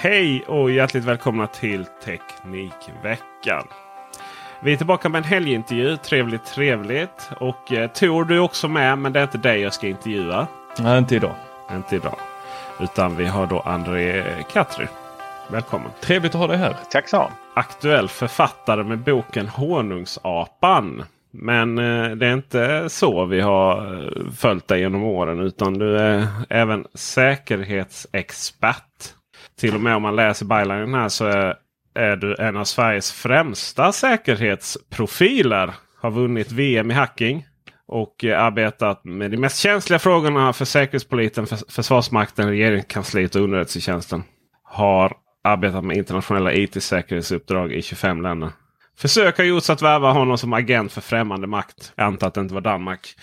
Hej och hjärtligt välkomna till Teknikveckan. Vi är tillbaka med en helgintervju. Trevligt, trevligt. Och eh, Tor, du är också med, men det är inte dig jag ska intervjua. Nej, inte idag. Inte idag. Utan vi har då André Katry. Välkommen. Trevligt att ha dig här. Tack så. Aktuell författare med boken Honungsapan. Men eh, det är inte så vi har eh, följt dig genom åren. Utan du är även säkerhetsexpert. Till och med om man läser bylinen här så är, är du en av Sveriges främsta säkerhetsprofiler. Har vunnit VM i hacking. Och arbetat med de mest känsliga frågorna för Säkerhetspolisen, för, Försvarsmakten, Regeringskansliet och underrättelsetjänsten. Har arbetat med internationella IT-säkerhetsuppdrag i 25 länder. Försök har gjorts att värva honom som agent för främmande makt. Jag antar att det inte var Danmark.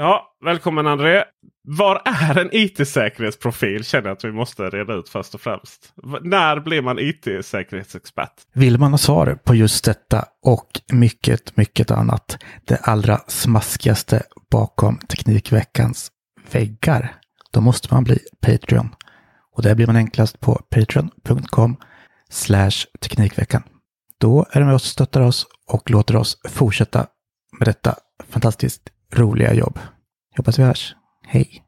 Ja, välkommen André. Var är en IT-säkerhetsprofil? Känner jag att vi måste reda ut först och främst. V- när blir man IT-säkerhetsexpert? Vill man ha svar på just detta och mycket, mycket annat, det allra smaskigaste bakom Teknikveckans väggar, då måste man bli Patreon. Och det blir man enklast på patreon.com slash Teknikveckan. Då är det med oss och stöttar oss och låter oss fortsätta med detta fantastiskt roliga jobb. Hoppas vi hörs. Hej!